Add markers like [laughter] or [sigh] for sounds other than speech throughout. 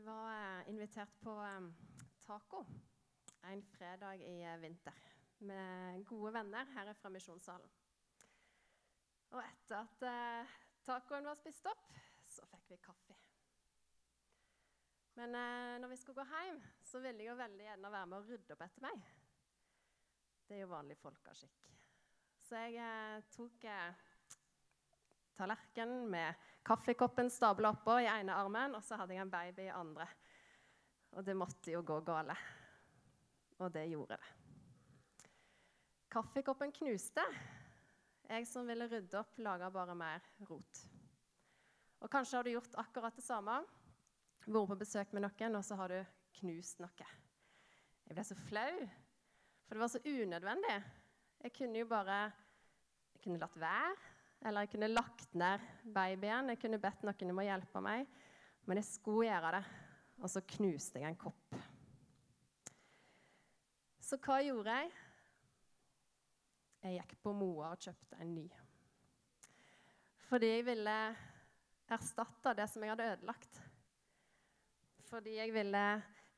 Vi var eh, invitert på eh, taco en fredag i eh, vinter med gode venner her fra Misjonssalen. Og etter at tacoen var spist opp, så fikk vi kaffe. Men når vi skulle gå hjem, så ville jeg jo veldig gjerne være med å rydde opp etter meg. Det er jo vanlig folkeskikk. Så jeg tok tallerkenen med kaffekoppen stabla oppå i ene armen, og så hadde jeg en baby i andre. Og det måtte jo gå gale. Og det gjorde det. Kaffekoppen knuste. Jeg som ville rydde opp, laga bare mer rot. Og kanskje har du gjort akkurat det samme. Vært på besøk med noen, og så har du knust noe. Jeg ble så flau, for det var så unødvendig. Jeg kunne jo bare jeg kunne latt være. Eller jeg kunne lagt ned babyen. Jeg kunne bedt noen om å hjelpe meg. Men jeg skulle gjøre det. Og så knuste jeg en kopp. Så hva gjorde jeg? Jeg gikk på Moa og kjøpte en ny. Fordi jeg ville erstatte det som jeg hadde ødelagt. Fordi jeg ville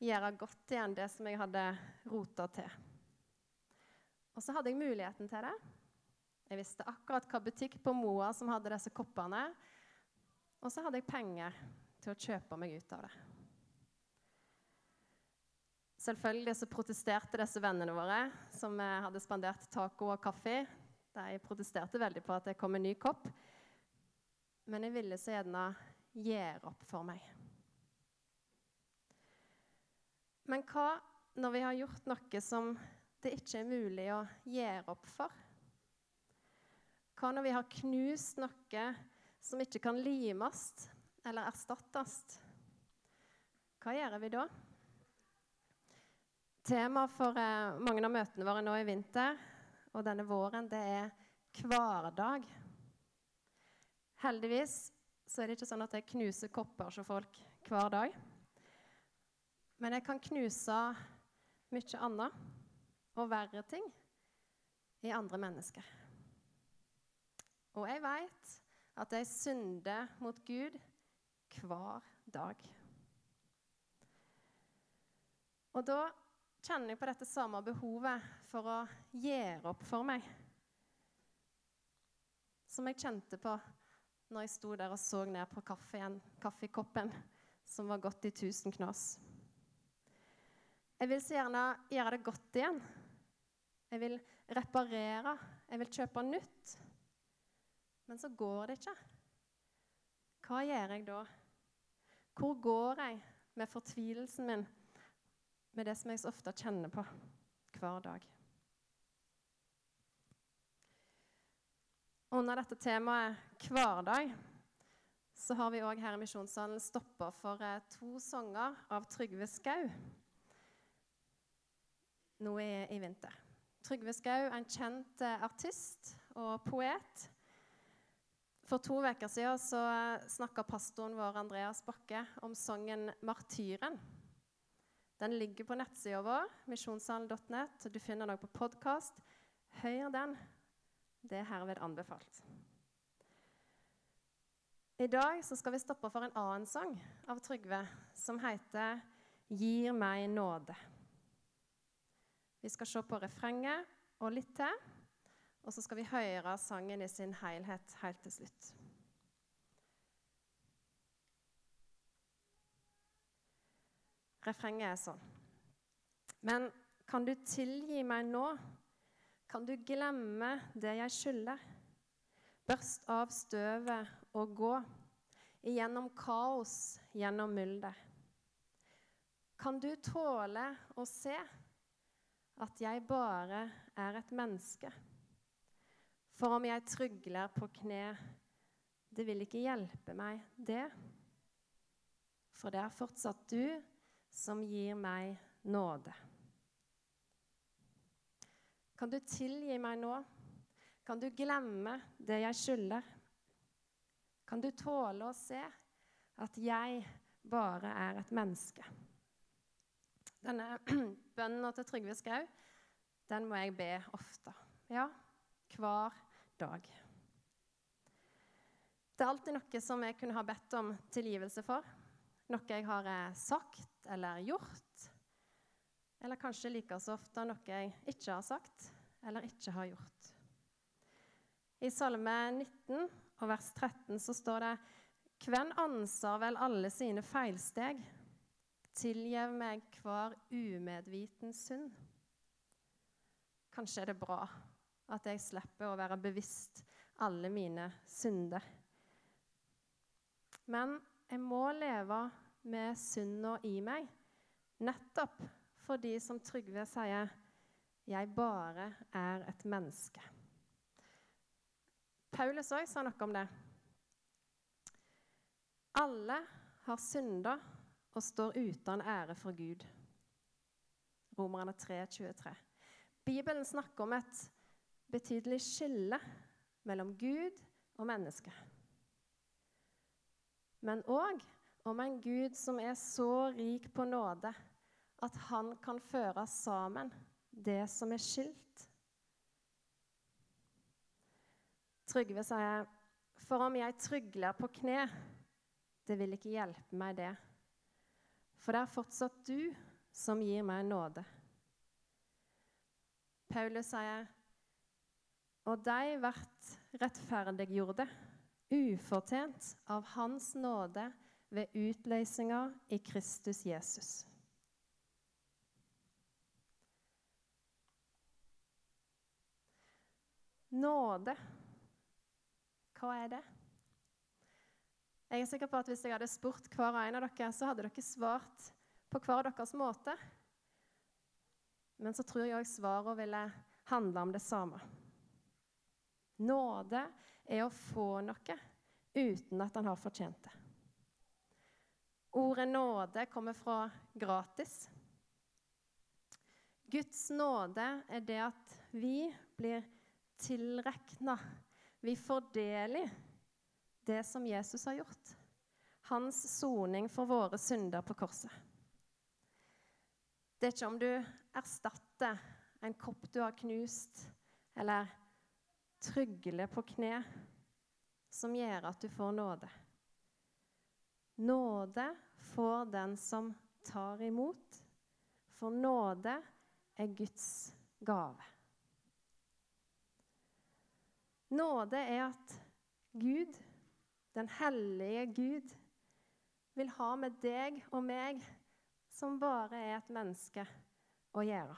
gjøre godt igjen det som jeg hadde rota til. Og så hadde jeg muligheten til det. Jeg visste akkurat hva butikk på Moa som hadde disse koppene. Og så hadde jeg penger til å kjøpe meg ut av det. Selvfølgelig så protesterte disse vennene våre, som hadde spandert taco og kaffe. De protesterte veldig på at det kom en ny kopp. Men jeg ville så gjerne gjøre opp for meg. Men hva når vi har gjort noe som det ikke er mulig å gjøre opp for? Hva når vi har knust noe som ikke kan limes eller erstattes? Hva gjør vi da? Temaet for eh, mange av møtene våre nå i vinter og denne våren, det er hverdag. Heldigvis så er det ikke sånn at jeg knuser kopper hos folk hver dag. Men jeg kan knuse mye annet og verre ting i andre mennesker. Og jeg veit at jeg synder mot Gud hver dag. Og da kjenner jeg på dette samme behovet for å gjøre opp for meg. Som jeg kjente på når jeg sto der og så ned på kaffen, kaffekoppen som var gått i tusen knas. Jeg vil så gjerne gjøre det godt igjen. Jeg vil reparere. Jeg vil kjøpe nytt. Men så går det ikke. Hva gjør jeg da? Hvor går jeg med fortvilelsen min, med det som jeg så ofte kjenner på hver dag? Under dette temaet hverdag så har vi òg her i Misjonssalen stoppa for eh, to sanger av Trygve Skau nå i, i vinter. Trygve Skau, en kjent eh, artist og poet for to uker siden så snakka pastoren vår Andreas Bakke om sangen 'Martyren'. Den ligger på nettsida vår, misjonssalen.net. Du finner den på podkast. Hør den. Det er herved anbefalt. I dag skal vi stoppe for en annen sang av Trygve som heter 'Gir meg nåde'. Vi skal se på refrenget og litt til. Og så skal vi høre sangen i sin helhet helt til slutt. Refrenget er sånn. Men kan du tilgi meg nå? Kan du glemme det jeg skylder? Børst av støvet og gå igjennom kaos, gjennom mylder. Kan du tåle å se at jeg bare er et menneske? For om jeg trygler på kne, det vil ikke hjelpe meg, det. For det er fortsatt du som gir meg nåde. Kan du tilgi meg nå? Kan du glemme det jeg skylder? Kan du tåle å se at jeg bare er et menneske? Denne [clears throat] bønnen til Trygve Skau, den må jeg be ofte. Ja, hver dag. Det er alltid noe som jeg kunne ha bedt om tilgivelse for. noe jeg har eh, sagt eller gjort. Eller kanskje like så ofte noe jeg ikke har sagt eller ikke har gjort. I Salme 19 og vers 13 så står det Hvem anser vel alle sine feilsteg? Tilgjev meg hver umedviten synd. Kanskje er det bra at jeg slipper å være bevisst alle mine synder. Men jeg må leve med synda i meg, nettopp fordi, som Trygve sier, jeg bare er et menneske. Paulus òg sa noe om det. Alle har synda og står uten ære for Gud. Romerne 3, 23. Bibelen snakker om et betydelig skille mellom Gud og menneske. Men òg om en Gud som er så rik på nåde at han kan føre sammen det som er skilt. Trygve sier, 'For om jeg trygler på kne, det vil ikke hjelpe meg det.' 'For det er fortsatt du som gir meg nåde.' Paulus sier, 'Og de vert rettferdiggjorde, ufortjent av Hans nåde ved utløsninga i Kristus Jesus.' Nåde, hva er det? Jeg er sikker på at Hvis jeg hadde spurt hver en av dere, så hadde dere svart på hver deres måte. Men så tror jeg svarene ville handle om det samme. Nåde er å få noe uten at en har fortjent det. Ordet nåde kommer fra gratis. Guds nåde er det at vi blir tilrekna. Vi fordeler det som Jesus har gjort. Hans soning for våre synder på korset. Det er ikke om du erstatter en kopp du har knust, eller trygler på kne, som gjør at du får nåde. Nåde får den som tar imot, for nåde er Guds gave. Nåde er at Gud, den hellige Gud, vil ha med deg og meg, som bare er et menneske, å gjøre.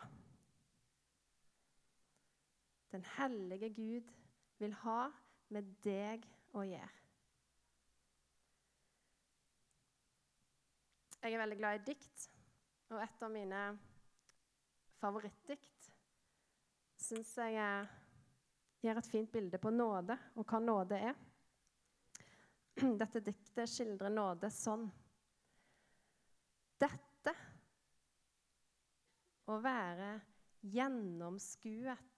Den hellige Gud vil ha med deg å gjøre. Jeg er veldig glad i dikt, og et av mine favorittdikt syns jeg gir et fint bilde på nåde og hva nåde er. [clears throat] Dette diktet skildrer nåde sånn. Dette å være gjennomskuet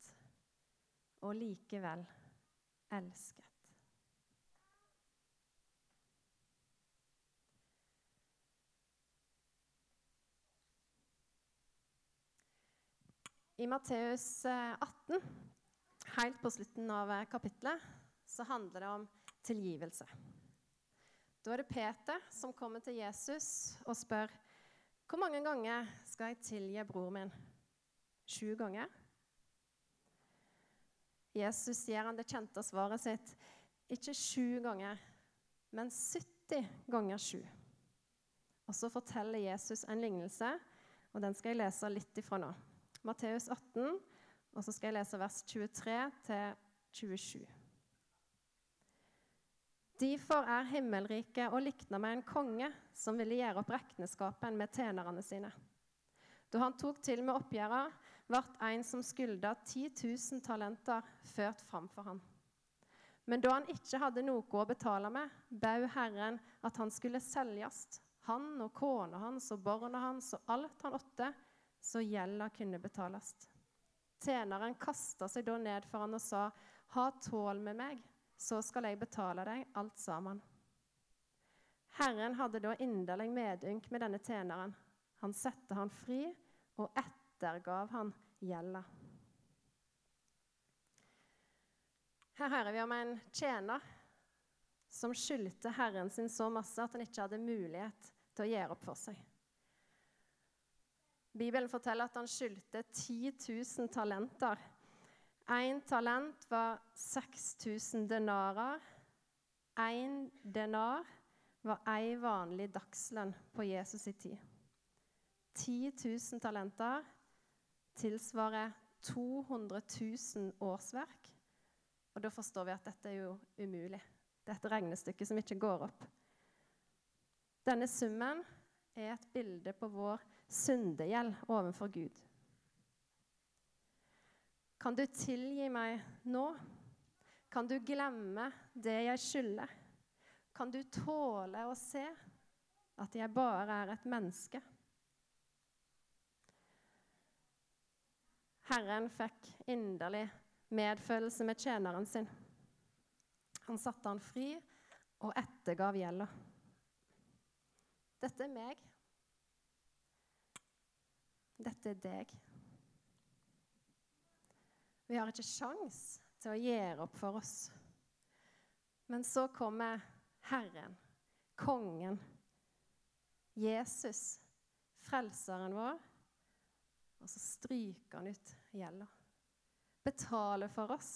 og likevel elsket. I Matteus 18 eh, Helt på slutten av eh, kapittelet så handler det om tilgivelse. Da er det Peter som kommer til Jesus og spør hvor mange ganger skal jeg tilgi bror min. Sju ganger? Jesus gir han det kjente svaret sitt. Ikke sju ganger, men 70 ganger sju. Og så forteller Jesus en lignelse, og den skal jeg lese litt ifra nå. Matteus 18, og så skal jeg lese vers 23 til 27. Derfor er himmelriket å likne med en konge som ville gjøre opp regnskapen med tjenerne sine. Da han tok til med oppgjøret, ble en som skylda 10 000 talenter, ført framfor ham. Men da han ikke hadde noe å betale med, bød Herren at han skulle selges, han og kona hans og barna hans og alt han åtte, så gjelda kunne betales. Tjeneren kasta seg da ned for han og sa, Ha tål med meg, så skal jeg betale deg alt sammen. Herren hadde da inderlig medynk med denne tjeneren. Han satte han fri og ettergav han gjelda. Her hører vi om en tjener som skyldte herren sin så masse at han ikke hadde mulighet til å gjøre opp for seg. Bibelen forteller at han skyldte 10 000 talenter. Én talent var 6000 denarer. Én denar var ei vanlig dagslønn på Jesus i tid. 10 000 talenter tilsvarer 200 000 årsverk. Og da forstår vi at dette er jo umulig. Det er et regnestykke som ikke går opp. Denne summen er et bilde på vår syndegjeld overfor Gud. Kan du tilgi meg nå? Kan du glemme det jeg skylder? Kan du tåle å se at jeg bare er et menneske? Herren fikk inderlig medfølelse med tjeneren sin. Han satte han fri og ettergav gjelda. Dette er meg. Dette er deg. Vi har ikke sjans til å gjøre opp for oss. Men så kommer Herren, kongen, Jesus, frelseren vår, og så stryker han ut gjelda. Betaler for oss.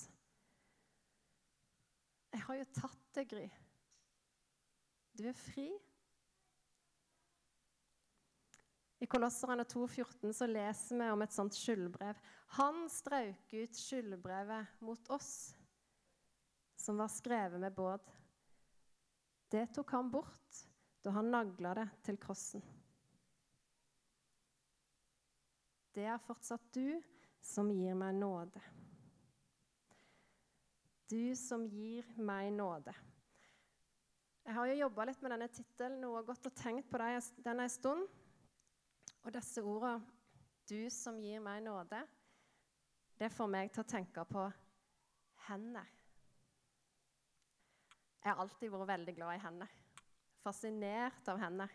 Jeg har jo tatt det, Gry. Du er fri. I Kolosserne 2,14 så leser vi om et sånt skyldbrev. Han strauk ut skyldbrevet mot oss, som var skrevet med båd. Det tok han bort da han nagla det til krossen. Det er fortsatt du som gir meg nåde. Du som gir meg nåde. Jeg har jo jobba litt med denne tittelen og gått og tenkt på den en stund. Og disse ordene, 'du som gir meg nåde', det får meg til å tenke på hender. Jeg har alltid vært veldig glad i hender. Fascinert av hender.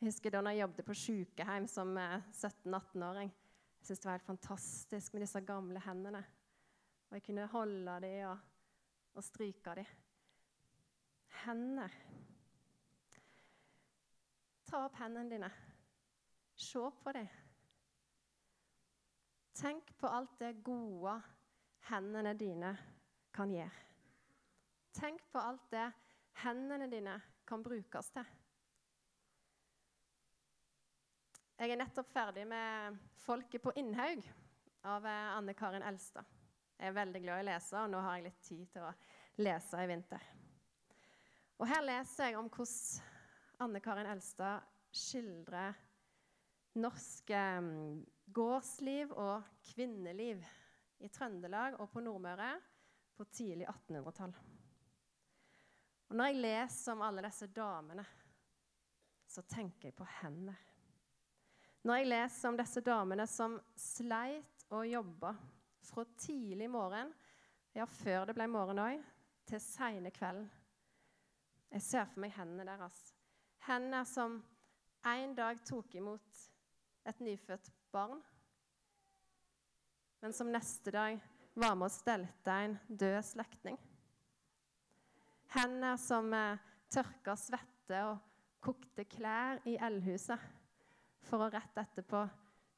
Jeg husker da jeg jobbet på sykehjem som 17-18-åring. Eh, jeg syntes det var helt fantastisk med disse gamle hendene. Og jeg kunne holde dem og, og stryke dem. Hender. Ta opp hendene dine. Se på dem. Tenk på alt det gode hendene dine kan gjøre. Tenk på alt det hendene dine kan brukes til. Jeg er nettopp ferdig med 'Folket på Innhaug' av eh, Anne Karin Elstad. Jeg er veldig glad i å lese, og nå har jeg litt tid til å lese i vinter. Og Her leser jeg om hvordan Anne Karin Elstad skildrer norsk eh, gårdsliv og kvinneliv i Trøndelag og på Nordmøre på tidlig 1800-tall. Og Når jeg leser om alle disse damene, så tenker jeg på hender. Når jeg leser om disse damene som sleit og jobba fra tidlig morgen, ja, før det ble morgen òg, til seine kvelden Jeg ser for meg hendene deres. Hender som en dag tok imot et nyfødt barn, men som neste dag var med å stelte en død slektning. Hender som eh, tørka svette og kokte klær i eldhuset for å rett etterpå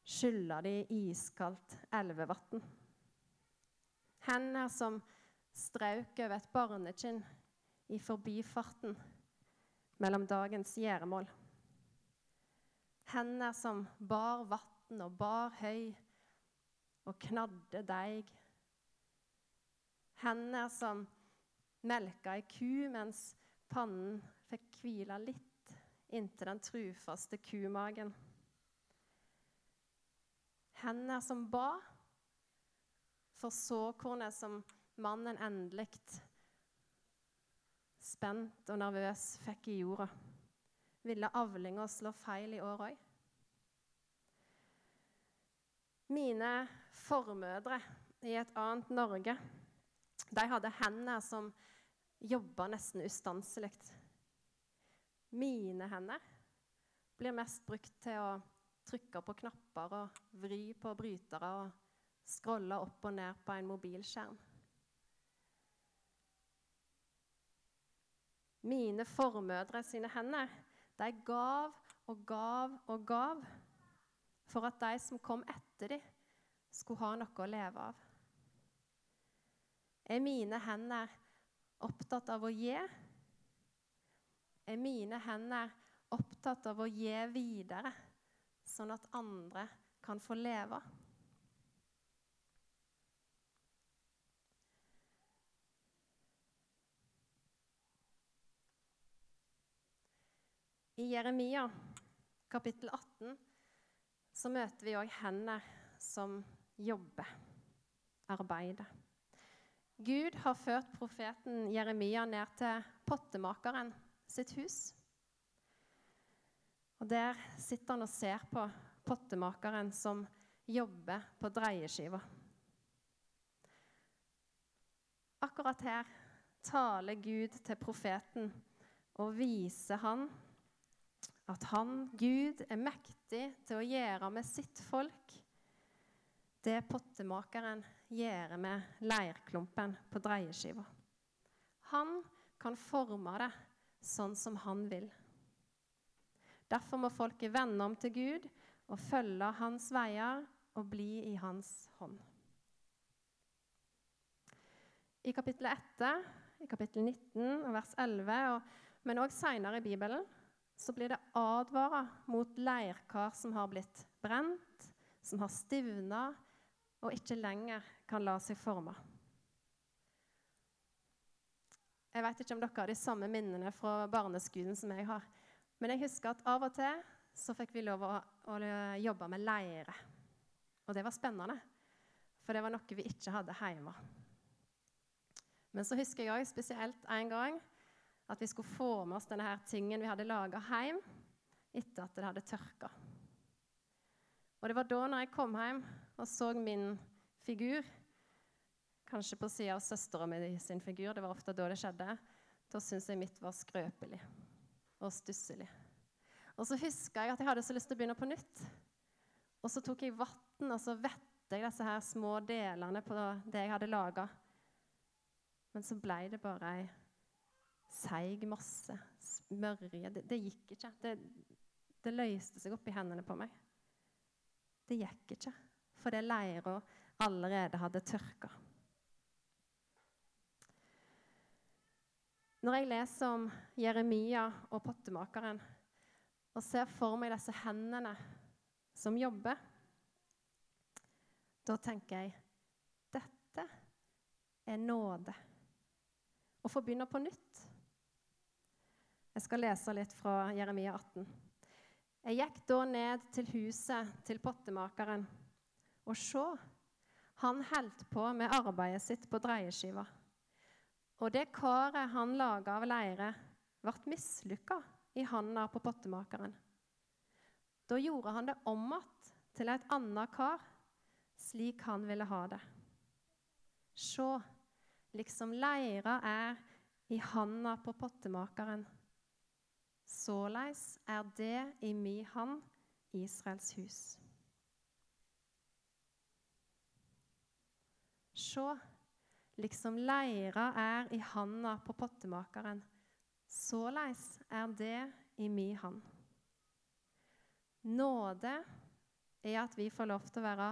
skylle de i iskaldt elvevann. Hender som strauk over et barnekinn i forbifarten mellom dagens gjøremål. Hender som bar vann og bar høy og knadde deig. Hender som melka ei ku mens pannen fikk hvile litt inntil den trufaste kumagen. Hender som ba for såkornet som mannen endelig, spent og nervøs, fikk i jorda. Ville avlinga slå feil i år òg? Mine formødre i et annet Norge de hadde hender som jobba nesten ustanselig. Mine hender blir mest brukt til å trykke på knapper og vri på brytere og scrolle opp og ned på en mobilskjerm. Mine formødre sine hender De gav og gav og gav for at de som kom etter dem, skulle ha noe å leve av. Er mine hender opptatt av å gi? Er mine hender opptatt av å gi videre, sånn at andre kan få leve? I Jeremia kapittel 18 så møter vi òg hender som jobber, arbeider. Gud har ført profeten Jeremia ned til pottemakeren sitt hus. Og Der sitter han og ser på pottemakeren som jobber på dreieskiva. Akkurat her taler Gud til profeten og viser han at han, Gud, er mektig til å gjøre med sitt folk det pottemakeren gjør med leirklumpen på dreieskiva. Han kan forme det sånn som han vil. Derfor må folket vende om til Gud og følge hans veier og bli i hans hånd. I kapittel 1, i kapittel 19 og vers 11, og, men òg seinere i Bibelen, så blir det advara mot leirkar som har blitt brent, som har stivna og ikke lenger kan la seg forme. Jeg vet ikke om dere har de samme minnene fra barneskolen som jeg har. Men jeg husker at av og til så fikk vi lov å, å jobbe med leire. Og det var spennende, for det var noe vi ikke hadde hjemme. Men så husker jeg også spesielt en gang at vi skulle få med oss denne her tingen vi hadde laga hjem etter at det hadde tørka. Og det var da når jeg kom hjem og så min figur, kanskje på sida av søstera mi sin figur, det var ofte da det skjedde, da syntes jeg mitt var skrøpelig og stusslig. Og så huska jeg at jeg hadde så lyst til å begynne på nytt. Og så tok jeg vann og så vette jeg disse her små delene på det jeg hadde laga. Men så ble det bare ei seig masse. Smørje. Det, det gikk ikke. Det, det, løste seg opp i hendene på meg. Det gikk ikke, fordi leira allerede hadde tørka. Når jeg leser om Jeremia og pottemakeren og ser for meg disse hendene som jobber, da tenker jeg dette er nåde. Å få begynne på nytt. Jeg skal lese litt fra Jeremia 18. Jeg gikk da ned til huset til pottemakeren, og se, han holdt på med arbeidet sitt på dreieskiva. Og det karet han laga av leire, ble mislykka i handa på pottemakeren. Da gjorde han det om igjen til et annet kar, slik han ville ha det. Se, liksom leira er i handa på pottemakeren Såleis er det i mi hand Israels hus. Sjå, liksom leira er i handa på pottemakeren, såleis er det i mi hand. Nåde er at vi får lov til å være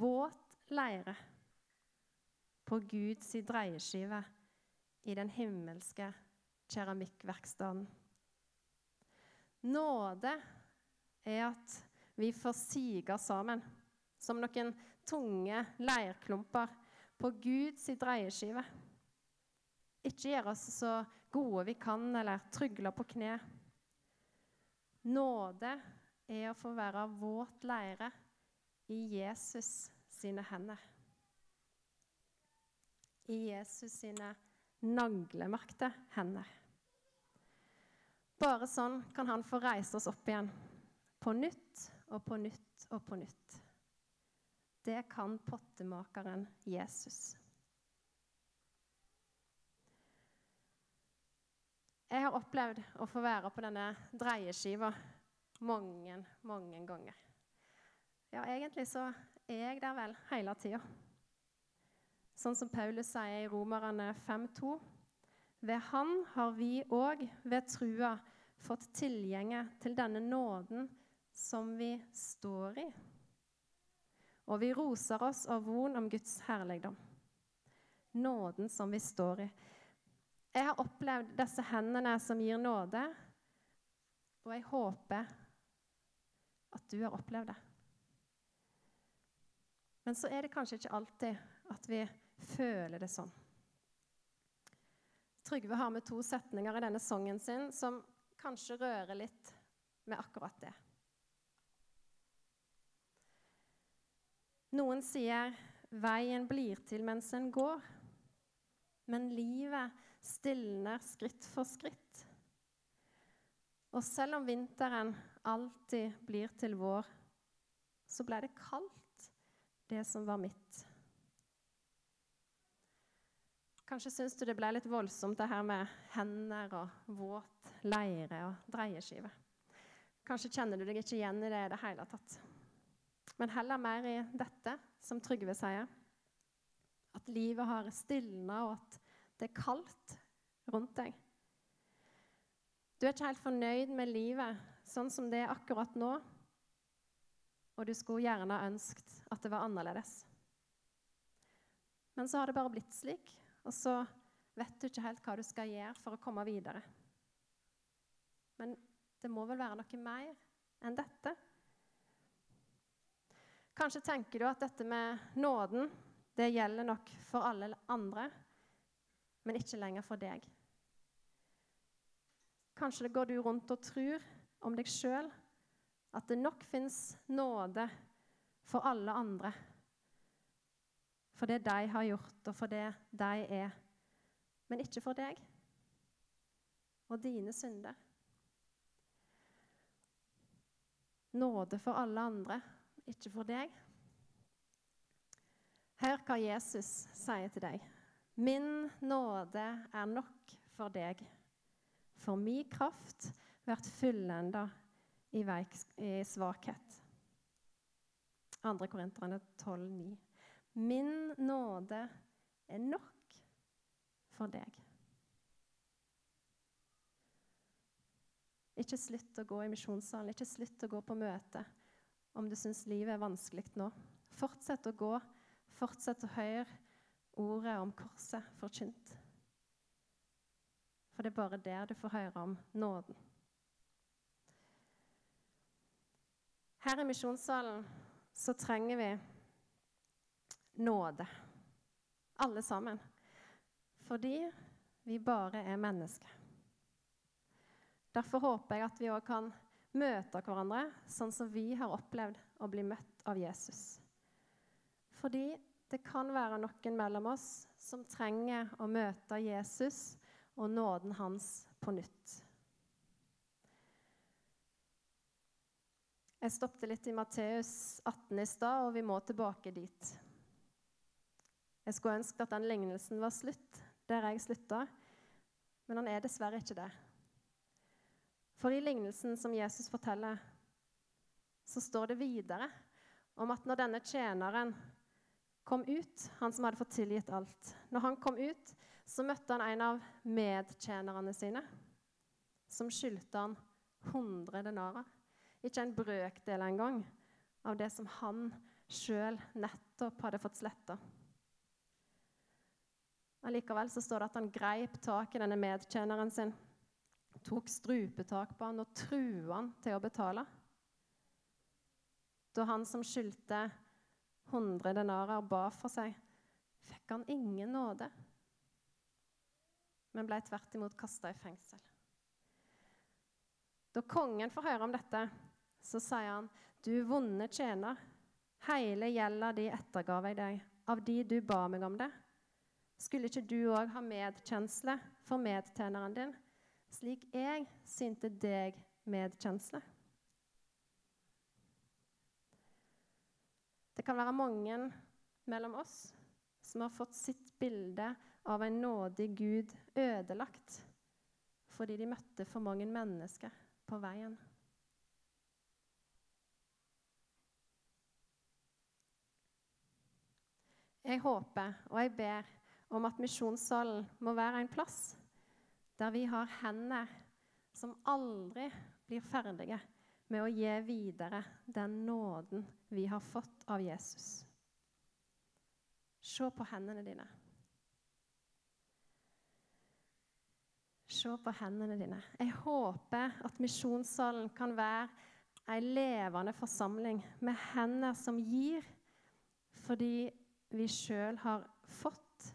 våt leire på Guds dreieskive i den himmelske keramikkverkstedet. Nåde er at vi får sige sammen som noen tunge leirklumper på Guds dreieskive. Ikke gjøre oss så gode vi kan, eller trygle på kne. Nåde er å få være våt leire i Jesus sine hender. I Jesus sine naglemerkte hender. Bare sånn kan han få reise oss opp igjen. På nytt og på nytt og på nytt. Det kan pottemakeren Jesus. Jeg har opplevd å få være på denne dreieskiva mange, mange ganger. Ja, egentlig så er jeg der vel hele tida. Sånn som Paulus sier i Romerne 5,2. Ved Han har vi òg ved trua fått tilgjenge til denne nåden som vi står i. Og vi roser oss av von om Guds herligdom. Nåden som vi står i. Jeg har opplevd disse hendene som gir nåde, og jeg håper at du har opplevd det. Men så er det kanskje ikke alltid at vi føler det sånn. Trygve har med to setninger i denne sangen sin som kanskje rører litt med akkurat det. Noen sier 'veien blir til mens en går', men livet stilner skritt for skritt. Og selv om vinteren alltid blir til vår, så ble det kaldt, det som var mitt. Kanskje syns du det ble litt voldsomt, det her med hender og våt leire og dreieskive. Kanskje kjenner du deg ikke igjen i det i det hele tatt. Men heller mer i dette, som Trygve sier. At livet har stilna, og at det er kaldt rundt deg. Du er ikke helt fornøyd med livet sånn som det er akkurat nå, og du skulle gjerne ønsket at det var annerledes. Men så har det bare blitt slik, og så vet du ikke helt hva du skal gjøre for å komme videre. Men det må vel være noe mer enn dette? Kanskje tenker du at dette med nåden det gjelder nok for alle andre, men ikke lenger for deg. Kanskje det går du rundt og tror om deg sjøl at det nok fins nåde for alle andre for det de har gjort, og for det de er, men ikke for deg og dine synder. Nåde for alle andre, ikke for deg. Hør hva Jesus sier til deg. Min nåde er nok for deg, for min kraft blir fullenda i, i svakhet. 2. Korinterne 12, 9. Min nåde er nok for deg. Ikke slutt å gå i misjonssalen, ikke slutt å gå på møte om du syns livet er vanskelig nå. Fortsett å gå, fortsett å høre ordet om korset forkynt. For det er bare der du får høre om nåden. Her i misjonssalen så trenger vi nåde. Alle sammen. Fordi vi bare er mennesker. Derfor håper jeg at vi òg kan møte hverandre sånn som vi har opplevd å bli møtt av Jesus. Fordi det kan være noen mellom oss som trenger å møte Jesus og nåden hans på nytt. Jeg stoppet litt i Matteus 18 i stad, og vi må tilbake dit. Jeg skulle ønske at den lignelsen var slutt der jeg slutta, men han er dessverre ikke det. For i lignelsen som Jesus forteller, så står det videre om at når denne tjeneren kom ut, han som hadde fått tilgitt alt Når han kom ut, så møtte han en av medtjenerne sine, som skyldte han 100 denarer. Ikke en brøkdel engang av det som han sjøl nettopp hadde fått sletta. Allikevel så står det at han greip tak i denne medtjeneren sin, tok strupetak på han og trua han til å betale. Da han som skyldte 100 denarer, ba for seg, fikk han ingen nåde, men ble tvert imot kasta i fengsel. Da kongen får høre om dette, så sier han, 'Du vonde tjener, hele gjelda di ettergav jeg deg, av de du ba meg om det.' Skulle ikke du òg ha medkjensle for medtjeneren din, slik jeg synte deg medkjensle? Det kan være mange mellom oss som har fått sitt bilde av en nådig Gud ødelagt fordi de møtte for mange mennesker på veien. Jeg håper og jeg ber om at misjonssalen må være en plass der vi har hender som aldri blir ferdige med å gi videre den nåden vi har fått av Jesus. Se på hendene dine. Se på hendene dine. Jeg håper at misjonssalen kan være ei levende forsamling med hender som gir, fordi vi sjøl har fått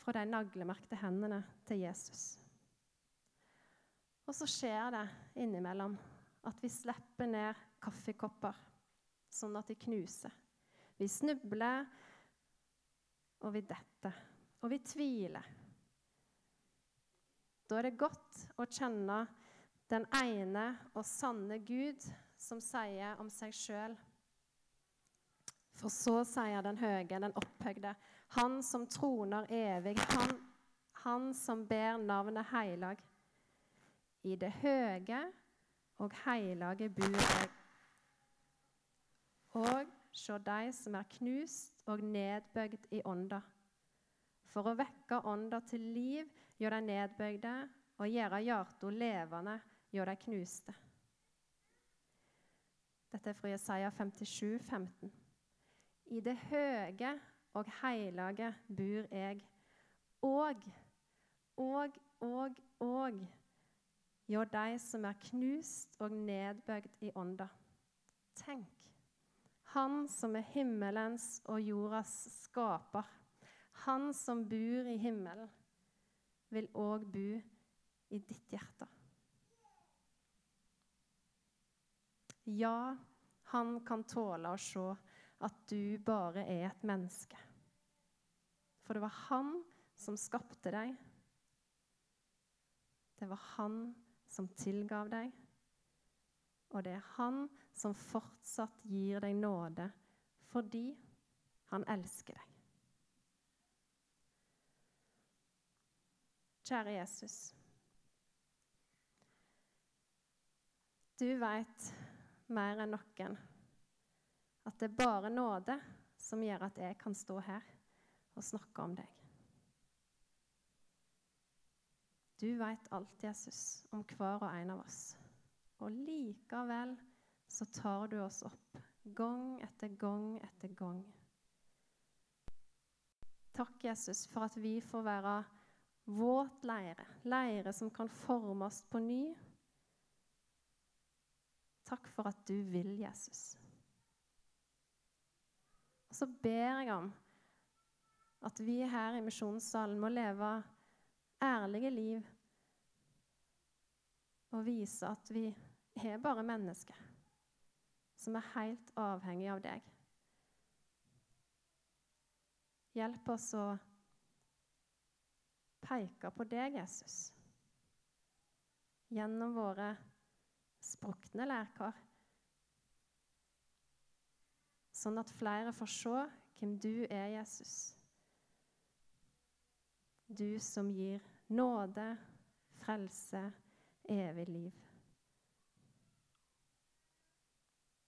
fra de naglemerkte hendene til Jesus. Og så skjer det innimellom at vi slipper ned kaffekopper sånn at de knuser. Vi snubler, og vi detter, og vi tviler. Da er det godt å kjenne den ene og sanne Gud som sier om seg sjøl For så sier den høye, den opphøgde, han som troner evig, han, han som ber navnet heilag. I det høge og heilage bor jeg. Og sjå dei som er knust og nedbøgd i ånda. For å vekke ånda til liv gjør dei nedbøgde, og gjøre hjarta levende gjør dei knuste. Dette er fra Jesaja 57, 15. I det høge og heilage bor jeg, og, og, og, og hjå de som er knust og nedbøgd i ånda. Tenk, han som er himmelens og jordas skaper, han som bor i himmelen, vil òg bo i ditt hjerte. Ja, han kan tåle å se at du bare er et menneske. For det var han som skapte deg. Det var han som tilgav deg. Og det er han som fortsatt gir deg nåde fordi han elsker deg. Kjære Jesus. Du veit mer enn noen at det er bare nåde som gjør at jeg kan stå her og snakke om deg. Du veit alt, Jesus, om hver og en av oss. Og likevel så tar du oss opp gang etter gang etter gang. Takk, Jesus, for at vi får være våt leire, leire som kan forme oss på ny Takk for at du vil, Jesus. Og så ber jeg om at vi her i misjonssalen må leve ærlige liv og vise at vi er bare mennesker som er helt avhengig av deg. Hjelp oss å peke på deg, Jesus, gjennom våre sprukne lærkar. Sånn at flere får se hvem du er, Jesus. Du som gir nåde, frelse, evig liv.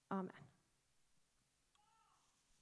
Amen.